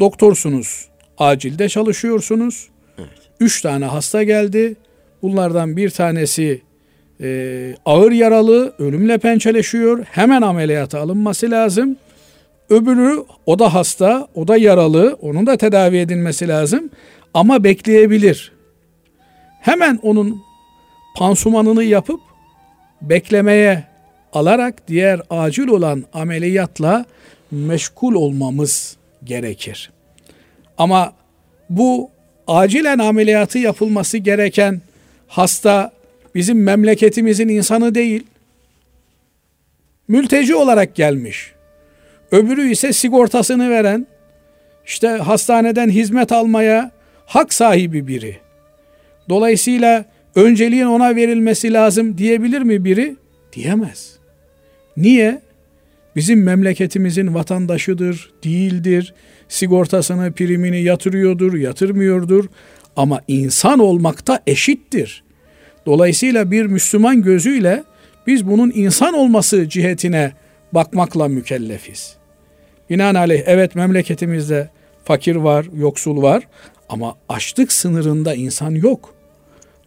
[SPEAKER 2] doktorsunuz, acilde çalışıyorsunuz, evet. üç tane hasta geldi, bunlardan bir tanesi e, ağır yaralı, ölümle pençeleşiyor, hemen ameliyata alınması lazım. Öbürü o da hasta, o da yaralı, onun da tedavi edilmesi lazım ama bekleyebilir. Hemen onun pansumanını yapıp beklemeye alarak diğer acil olan ameliyatla meşgul olmamız gerekir. Ama bu acilen ameliyatı yapılması gereken hasta bizim memleketimizin insanı değil. Mülteci olarak gelmiş. Öbürü ise sigortasını veren, işte hastaneden hizmet almaya hak sahibi biri. Dolayısıyla önceliğin ona verilmesi lazım diyebilir mi biri? Diyemez. Niye? Bizim memleketimizin vatandaşıdır, değildir. Sigortasını, primini yatırıyordur, yatırmıyordur. Ama insan olmakta eşittir. Dolayısıyla bir Müslüman gözüyle biz bunun insan olması cihetine bakmakla mükellefiz. Binaenaleyh evet memleketimizde fakir var, yoksul var ama açlık sınırında insan yok.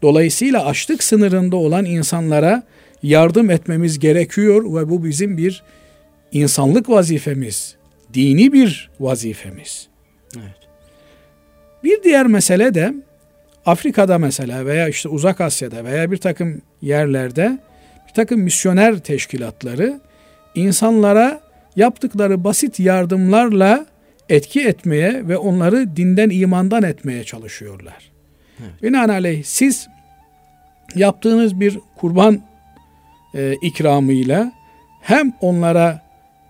[SPEAKER 2] Dolayısıyla açlık sınırında olan insanlara yardım etmemiz gerekiyor ve bu bizim bir insanlık vazifemiz, dini bir vazifemiz.
[SPEAKER 1] Evet.
[SPEAKER 2] Bir diğer mesele de Afrika'da mesela veya işte Uzak Asya'da veya bir takım yerlerde bir takım misyoner teşkilatları insanlara yaptıkları basit yardımlarla etki etmeye ve onları dinden imandan etmeye çalışıyorlar. Evet. Binaenaleyh siz yaptığınız bir kurban e, ikramıyla hem onlara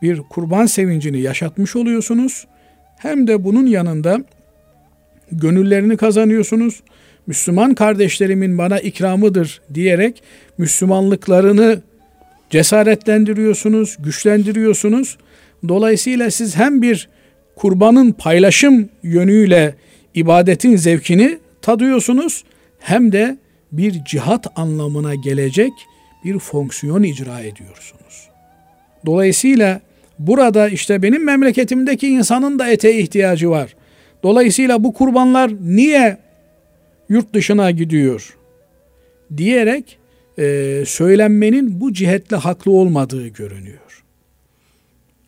[SPEAKER 2] bir kurban sevincini yaşatmış oluyorsunuz hem de bunun yanında gönüllerini kazanıyorsunuz. Müslüman kardeşlerimin bana ikramıdır diyerek Müslümanlıklarını cesaretlendiriyorsunuz, güçlendiriyorsunuz. Dolayısıyla siz hem bir kurbanın paylaşım yönüyle ibadetin zevkini tadıyorsunuz hem de bir cihat anlamına gelecek bir fonksiyon icra ediyorsunuz. Dolayısıyla burada işte benim memleketimdeki insanın da ete ihtiyacı var. Dolayısıyla bu kurbanlar niye yurt dışına gidiyor diyerek e, söylenmenin bu cihetle haklı olmadığı görünüyor.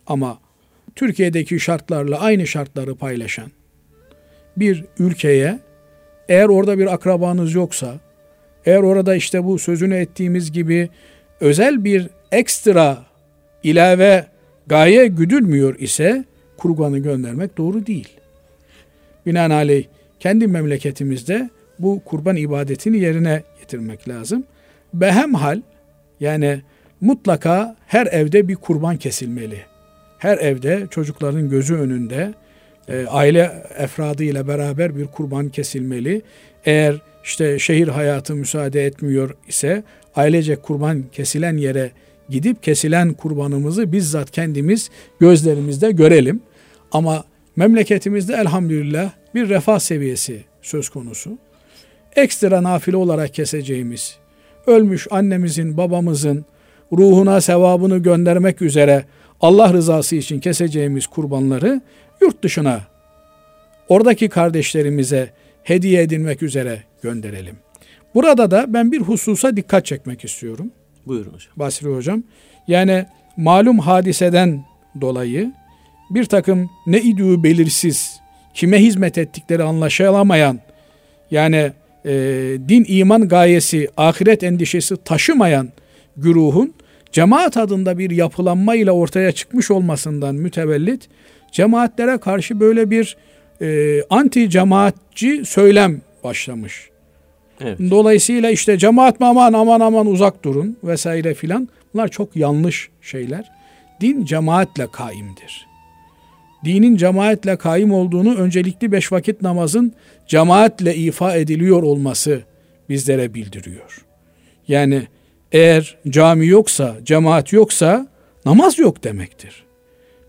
[SPEAKER 2] Ama Türkiye'deki şartlarla aynı şartları paylaşan bir ülkeye eğer orada bir akrabanız yoksa, eğer orada işte bu sözünü ettiğimiz gibi özel bir ekstra ilave gaye güdülmüyor ise kurbanı göndermek doğru değil. Binaenaleyh kendi memleketimizde bu kurban ibadetini yerine getirmek lazım. Behemhal yani mutlaka her evde bir kurban kesilmeli. Her evde çocukların gözü önünde e, aile efradı ile beraber bir kurban kesilmeli. Eğer işte şehir hayatı müsaade etmiyor ise ailece kurban kesilen yere gidip kesilen kurbanımızı bizzat kendimiz gözlerimizde görelim. Ama memleketimizde elhamdülillah bir refah seviyesi söz konusu. Ekstra nafile olarak keseceğimiz, ölmüş annemizin, babamızın ruhuna sevabını göndermek üzere Allah rızası için keseceğimiz kurbanları yurt dışına, oradaki kardeşlerimize hediye edilmek üzere gönderelim. Burada da ben bir hususa dikkat çekmek istiyorum.
[SPEAKER 1] Buyurun hocam.
[SPEAKER 2] Basri hocam. Yani malum hadiseden dolayı bir takım ne idüğü belirsiz, kime hizmet ettikleri anlaşılamayan, yani e, din iman gayesi, ahiret endişesi taşımayan güruhun cemaat adında bir yapılanma ile ortaya çıkmış olmasından mütevellit cemaatlere karşı böyle bir e, anti cemaatçi söylem başlamış. Evet. Dolayısıyla işte cemaat mı aman aman aman uzak durun vesaire filan bunlar çok yanlış şeyler. Din cemaatle kaimdir. Dinin cemaatle kaim olduğunu öncelikli beş vakit namazın cemaatle ifa ediliyor olması bizlere bildiriyor. Yani eğer cami yoksa, cemaat yoksa namaz yok demektir.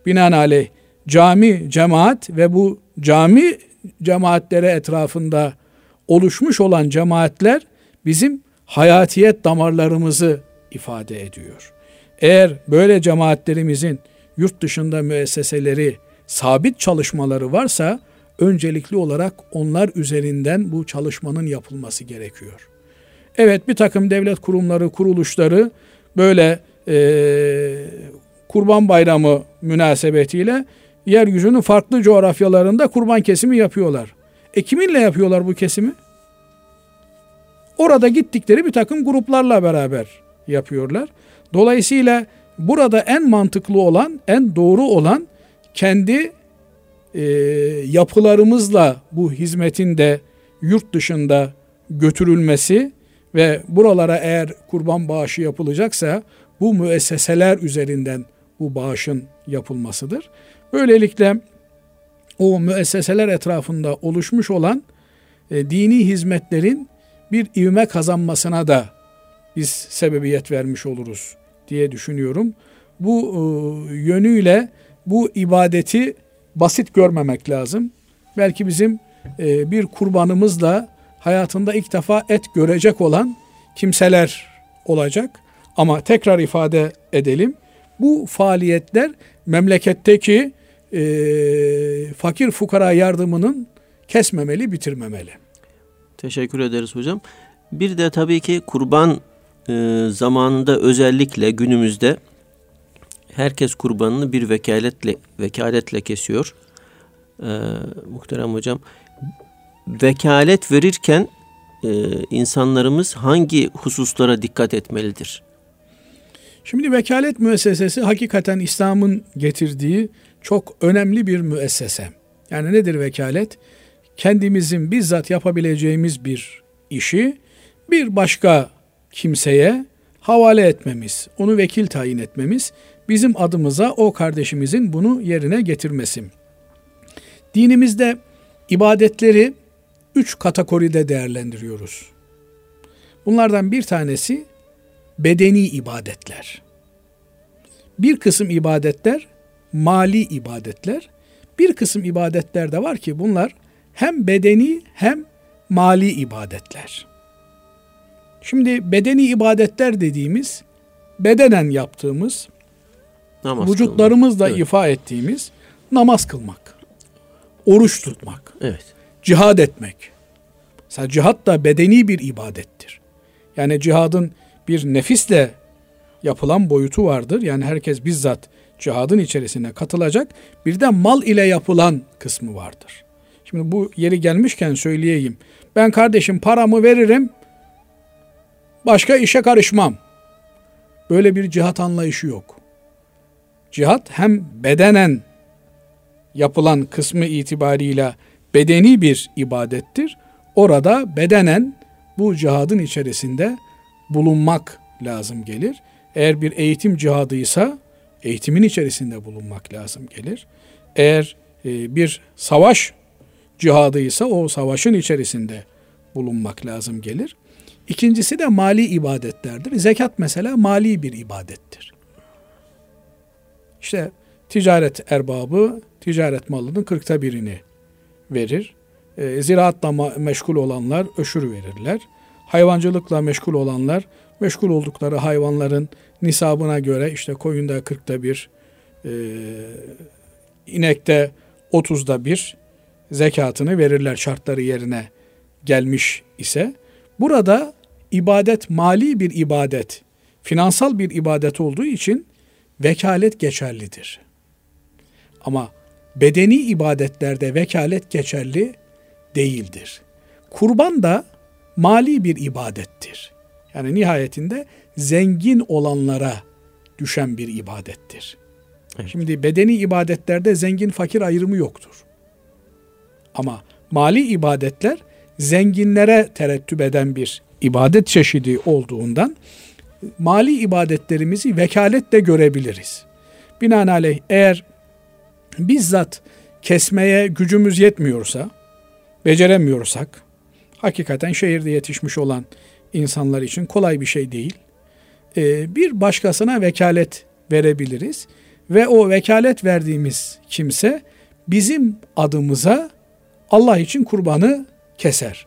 [SPEAKER 2] Binaenaleyh cami, cemaat ve bu cami cemaatlere etrafında oluşmuş olan cemaatler bizim hayatiyet damarlarımızı ifade ediyor. Eğer böyle cemaatlerimizin yurt dışında müesseseleri, sabit çalışmaları varsa öncelikli olarak onlar üzerinden bu çalışmanın yapılması gerekiyor. Evet bir takım devlet kurumları, kuruluşları böyle e, kurban bayramı münasebetiyle yeryüzünün farklı coğrafyalarında kurban kesimi yapıyorlar. E kiminle yapıyorlar bu kesimi? Orada gittikleri bir takım gruplarla beraber yapıyorlar. Dolayısıyla burada en mantıklı olan, en doğru olan kendi e, yapılarımızla bu hizmetin de yurt dışında götürülmesi ve buralara eğer kurban bağışı yapılacaksa bu müesseseler üzerinden bu bağışın yapılmasıdır. Böylelikle o müesseseler etrafında oluşmuş olan e, dini hizmetlerin bir ivme kazanmasına da biz sebebiyet vermiş oluruz diye düşünüyorum. Bu e, yönüyle bu ibadeti basit görmemek lazım. Belki bizim e, bir kurbanımızla hayatında ilk defa et görecek olan kimseler olacak. Ama tekrar ifade edelim. Bu faaliyetler memleketteki e, fakir fukara yardımının kesmemeli, bitirmemeli.
[SPEAKER 1] Teşekkür ederiz hocam. Bir de tabii ki kurban e, zamanında özellikle günümüzde herkes kurbanını bir vekaletle vekaletle kesiyor. E, muhterem hocam vekalet verirken e, insanlarımız hangi hususlara dikkat etmelidir?
[SPEAKER 2] Şimdi vekalet müessesesi hakikaten İslam'ın getirdiği çok önemli bir müessese. Yani nedir vekalet? Kendimizin bizzat yapabileceğimiz bir işi bir başka kimseye havale etmemiz, onu vekil tayin etmemiz, bizim adımıza o kardeşimizin bunu yerine getirmesi. Dinimizde ibadetleri üç kategoride değerlendiriyoruz. Bunlardan bir tanesi bedeni ibadetler. Bir kısım ibadetler mali ibadetler. Bir kısım ibadetler de var ki bunlar hem bedeni hem mali ibadetler. Şimdi bedeni ibadetler dediğimiz bedenen yaptığımız namaz vücutlarımızla evet. ifa ettiğimiz namaz kılmak, oruç tutmak, evet. cihad etmek. Mesela cihat da bedeni bir ibadettir. Yani cihadın bir nefisle yapılan boyutu vardır. Yani herkes bizzat cihadın içerisine katılacak. Bir de mal ile yapılan kısmı vardır. Şimdi bu yeri gelmişken söyleyeyim. Ben kardeşim paramı veririm. Başka işe karışmam. Böyle bir cihat anlayışı yok. Cihat hem bedenen yapılan kısmı itibariyle bedeni bir ibadettir. Orada bedenen bu cihadın içerisinde bulunmak lazım gelir. Eğer bir eğitim cihadıysa eğitimin içerisinde bulunmak lazım gelir. Eğer e, bir savaş cihadıysa o savaşın içerisinde bulunmak lazım gelir. İkincisi de mali ibadetlerdir. Zekat mesela mali bir ibadettir. İşte ticaret erbabı ticaret malının kırkta birini verir. E, ziraatla meşgul olanlar öşür verirler. Hayvancılıkla meşgul olanlar meşgul oldukları hayvanların nisabına göre işte koyunda 40'ta bir, e, inekte 30'da bir zekatını verirler şartları yerine gelmiş ise. Burada ibadet mali bir ibadet, finansal bir ibadet olduğu için vekalet geçerlidir. Ama bedeni ibadetlerde vekalet geçerli değildir. Kurban da mali bir ibadettir. Yani nihayetinde zengin olanlara düşen bir ibadettir. Evet. Şimdi bedeni ibadetlerde zengin fakir ayrımı yoktur. Ama mali ibadetler zenginlere terettüp eden bir ibadet çeşidi olduğundan mali ibadetlerimizi vekaletle görebiliriz. Binaenaleyh eğer bizzat kesmeye gücümüz yetmiyorsa, beceremiyorsak, hakikaten şehirde yetişmiş olan insanlar için kolay bir şey değil. Ee, bir başkasına vekalet verebiliriz ve o vekalet verdiğimiz kimse bizim adımıza Allah için kurbanı keser.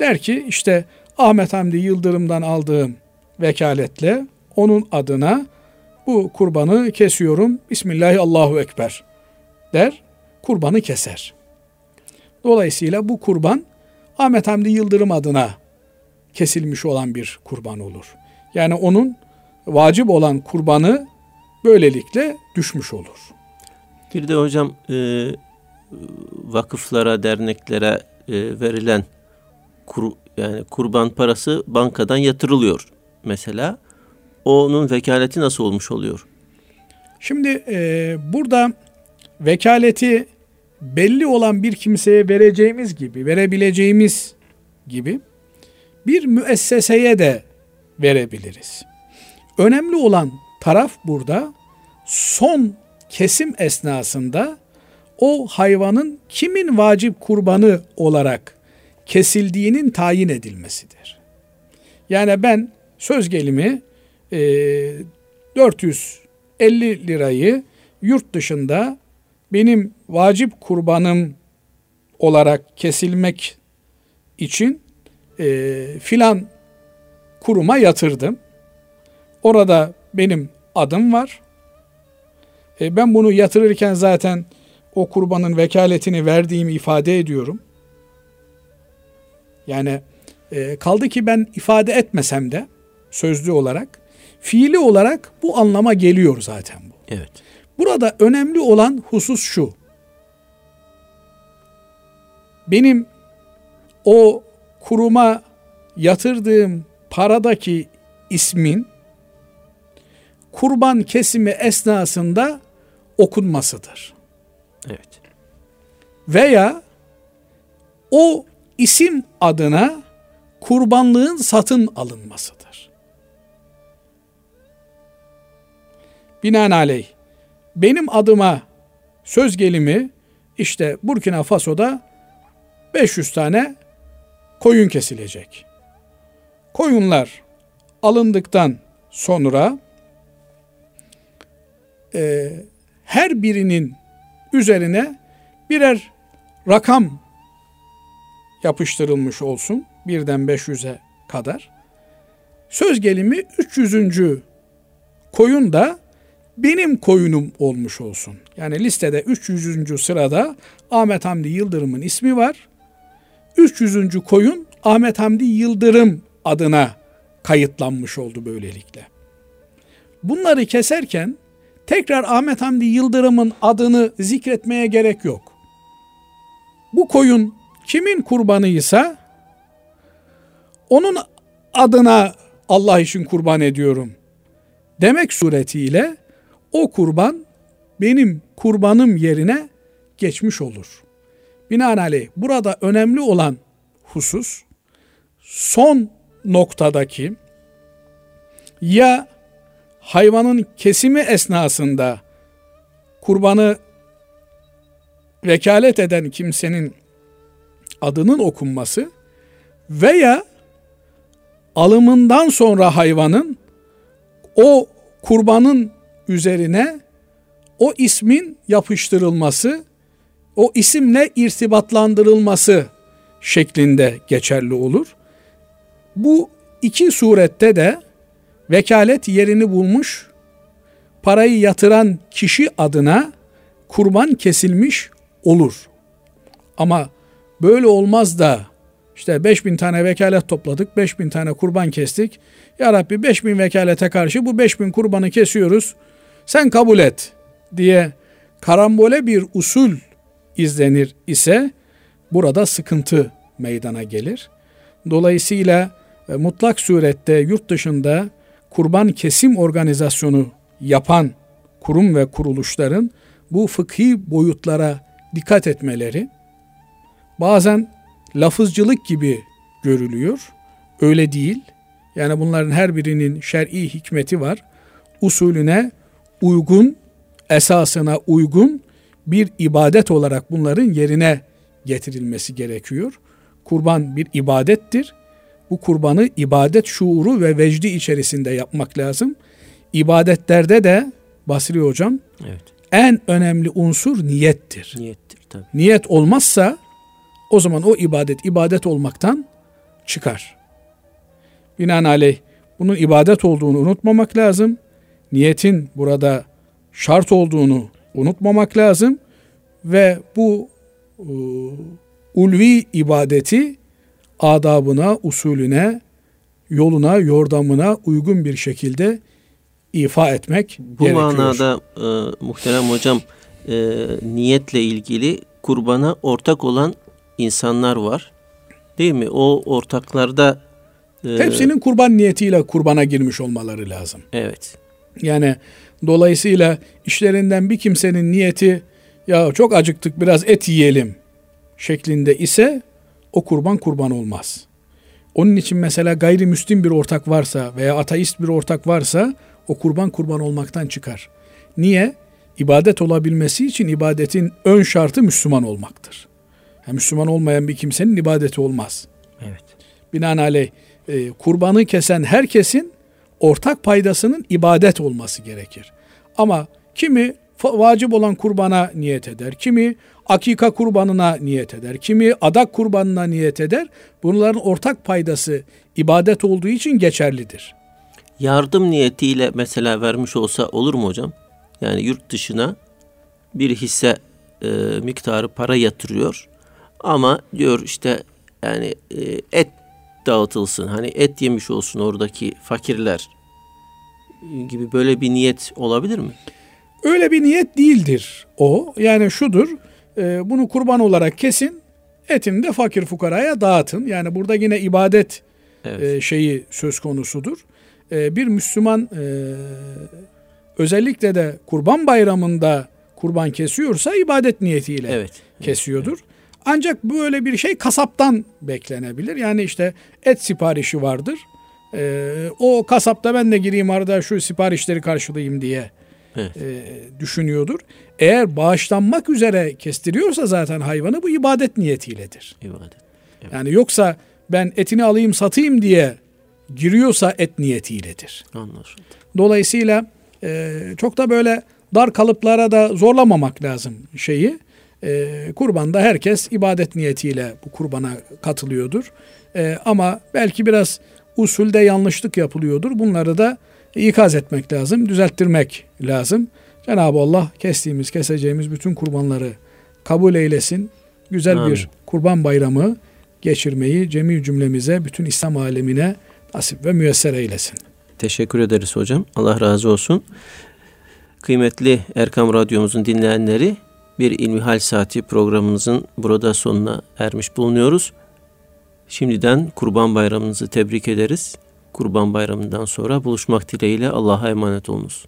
[SPEAKER 2] Der ki işte Ahmet Hamdi Yıldırım'dan aldığım vekaletle onun adına bu kurbanı kesiyorum. Bismillahi Allahu Ekber der. Kurbanı keser. Dolayısıyla bu kurban Ahmet Hamdi Yıldırım adına kesilmiş olan bir kurban olur. Yani onun vacip olan kurbanı böylelikle düşmüş olur.
[SPEAKER 1] Bir de hocam e, vakıflara, derneklere e, verilen kur, yani kurban parası bankadan yatırılıyor mesela. Onun vekaleti nasıl olmuş oluyor?
[SPEAKER 2] Şimdi e, burada vekaleti belli olan bir kimseye vereceğimiz gibi, verebileceğimiz gibi bir müesseseye de verebiliriz. Önemli olan taraf burada son kesim esnasında o hayvanın kimin vacip kurbanı olarak kesildiğinin tayin edilmesidir. Yani ben söz gelimi e, 450 lirayı yurt dışında benim vacip kurbanım olarak kesilmek için e, filan kuruma yatırdım. Orada benim adım var. E, ben bunu yatırırken zaten o kurbanın vekaletini verdiğimi ifade ediyorum. Yani e, kaldı ki ben ifade etmesem de sözlü olarak fiili olarak bu anlama geliyor zaten bu.
[SPEAKER 1] Evet.
[SPEAKER 2] Burada önemli olan husus şu. Benim o kuruma yatırdığım paradaki ismin kurban kesimi esnasında okunmasıdır.
[SPEAKER 1] Evet.
[SPEAKER 2] Veya o isim adına kurbanlığın satın alınmasıdır. Binaenaleyh benim adıma söz gelimi işte Burkina Faso'da 500 tane koyun kesilecek. Koyunlar alındıktan sonra e, her birinin üzerine birer rakam yapıştırılmış olsun. Birden 500'e kadar. Söz gelimi 300. koyun da benim koyunum olmuş olsun. Yani listede 300. sırada Ahmet Hamdi Yıldırım'ın ismi var. 300. koyun Ahmet Hamdi Yıldırım adına kayıtlanmış oldu böylelikle. Bunları keserken tekrar Ahmet Hamdi Yıldırım'ın adını zikretmeye gerek yok. Bu koyun kimin kurbanıysa onun adına Allah için kurban ediyorum demek suretiyle o kurban benim kurbanım yerine geçmiş olur. Binaenaleyh burada önemli olan husus son noktadaki ya hayvanın kesimi esnasında kurbanı vekalet eden kimsenin adının okunması veya alımından sonra hayvanın o kurbanın üzerine o ismin yapıştırılması, o isimle irtibatlandırılması şeklinde geçerli olur. Bu iki surette de vekalet yerini bulmuş, parayı yatıran kişi adına kurban kesilmiş olur. Ama böyle olmaz da işte 5000 tane vekalet topladık, 5000 tane kurban kestik. Ya Rabbi 5000 vekalete karşı bu 5000 kurbanı kesiyoruz. Sen kabul et diye karambole bir usul izlenir ise burada sıkıntı meydana gelir. Dolayısıyla e, mutlak surette yurt dışında kurban kesim organizasyonu yapan kurum ve kuruluşların bu fıkhi boyutlara dikkat etmeleri bazen lafızcılık gibi görülüyor. Öyle değil. Yani bunların her birinin şer'i hikmeti var. Usulüne uygun, esasına uygun bir ibadet olarak bunların yerine getirilmesi gerekiyor. Kurban bir ibadettir. Bu kurbanı ibadet şuuru ve vecdi içerisinde yapmak lazım. İbadetlerde de Basri hocam evet. en önemli unsur niyettir.
[SPEAKER 1] Niyettir tabii.
[SPEAKER 2] Niyet olmazsa o zaman o ibadet ibadet olmaktan çıkar. Binaenaleyh bunun ibadet olduğunu unutmamak lazım. Niyetin burada şart olduğunu unutmamak lazım ve bu e, ulvi ibadeti adabına, usulüne, yoluna, yordamına uygun bir şekilde ifa etmek
[SPEAKER 1] Bu gerekiyor. manada e, muhterem hocam e, niyetle ilgili kurbana ortak olan insanlar var. Değil mi? O ortaklarda
[SPEAKER 2] e, hepsinin kurban niyetiyle kurbana girmiş olmaları lazım.
[SPEAKER 1] Evet.
[SPEAKER 2] Yani dolayısıyla işlerinden bir kimsenin niyeti ya çok acıktık biraz et yiyelim şeklinde ise o kurban kurban olmaz. Onun için mesela gayrimüslim bir ortak varsa veya ateist bir ortak varsa o kurban kurban olmaktan çıkar. Niye? İbadet olabilmesi için ibadetin ön şartı Müslüman olmaktır. Yani Müslüman olmayan bir kimsenin ibadeti olmaz.
[SPEAKER 1] Evet.
[SPEAKER 2] Binaenaleyh e, kurbanı kesen herkesin ortak paydasının ibadet olması gerekir. Ama kimi vacip olan kurbana niyet eder, kimi akika kurbanına niyet eder, kimi adak kurbanına niyet eder. Bunların ortak paydası ibadet olduğu için geçerlidir.
[SPEAKER 1] Yardım niyetiyle mesela vermiş olsa olur mu hocam? Yani yurt dışına bir hisse e, miktarı para yatırıyor. Ama diyor işte yani e, et dağıtılsın. Hani et yemiş olsun oradaki fakirler gibi böyle bir niyet olabilir mi?
[SPEAKER 2] Öyle bir niyet değildir o. Yani şudur. E, bunu kurban olarak kesin. Etini de fakir fukaraya dağıtın. Yani burada yine ibadet evet. e, şeyi söz konusudur. E, bir Müslüman özellikle de kurban bayramında kurban kesiyorsa ibadet niyetiyle evet. kesiyordur. Evet. Ancak böyle bir şey kasaptan beklenebilir. Yani işte et siparişi vardır. Ee, o kasapta ben de gireyim arada şu siparişleri karşılayayım diye evet. e, düşünüyordur. Eğer bağışlanmak üzere kestiriyorsa zaten hayvanı bu ibadet niyetiyledir.
[SPEAKER 1] İbadet.
[SPEAKER 2] Evet. Yani yoksa ben etini alayım satayım diye giriyorsa et niyetiyledir.
[SPEAKER 1] Anlaşıldı.
[SPEAKER 2] Dolayısıyla e, çok da böyle dar kalıplara da zorlamamak lazım şeyi. E, kurbanda herkes ibadet niyetiyle bu kurbana katılıyordur. E, ama belki biraz usulde yanlışlık yapılıyordur. Bunları da ikaz etmek lazım, düzelttirmek lazım. Cenab-ı Allah kestiğimiz, keseceğimiz bütün kurbanları kabul eylesin. Güzel Amin. bir kurban bayramı geçirmeyi cemi cümlemize, bütün İslam alemine nasip ve müyesser eylesin.
[SPEAKER 1] Teşekkür ederiz hocam. Allah razı olsun. Kıymetli Erkam Radyomuzun dinleyenleri bir İlmihal Saati programımızın burada sonuna ermiş bulunuyoruz. Şimdiden Kurban Bayramınızı tebrik ederiz. Kurban Bayramı'ndan sonra buluşmak dileğiyle Allah'a emanet olunuz.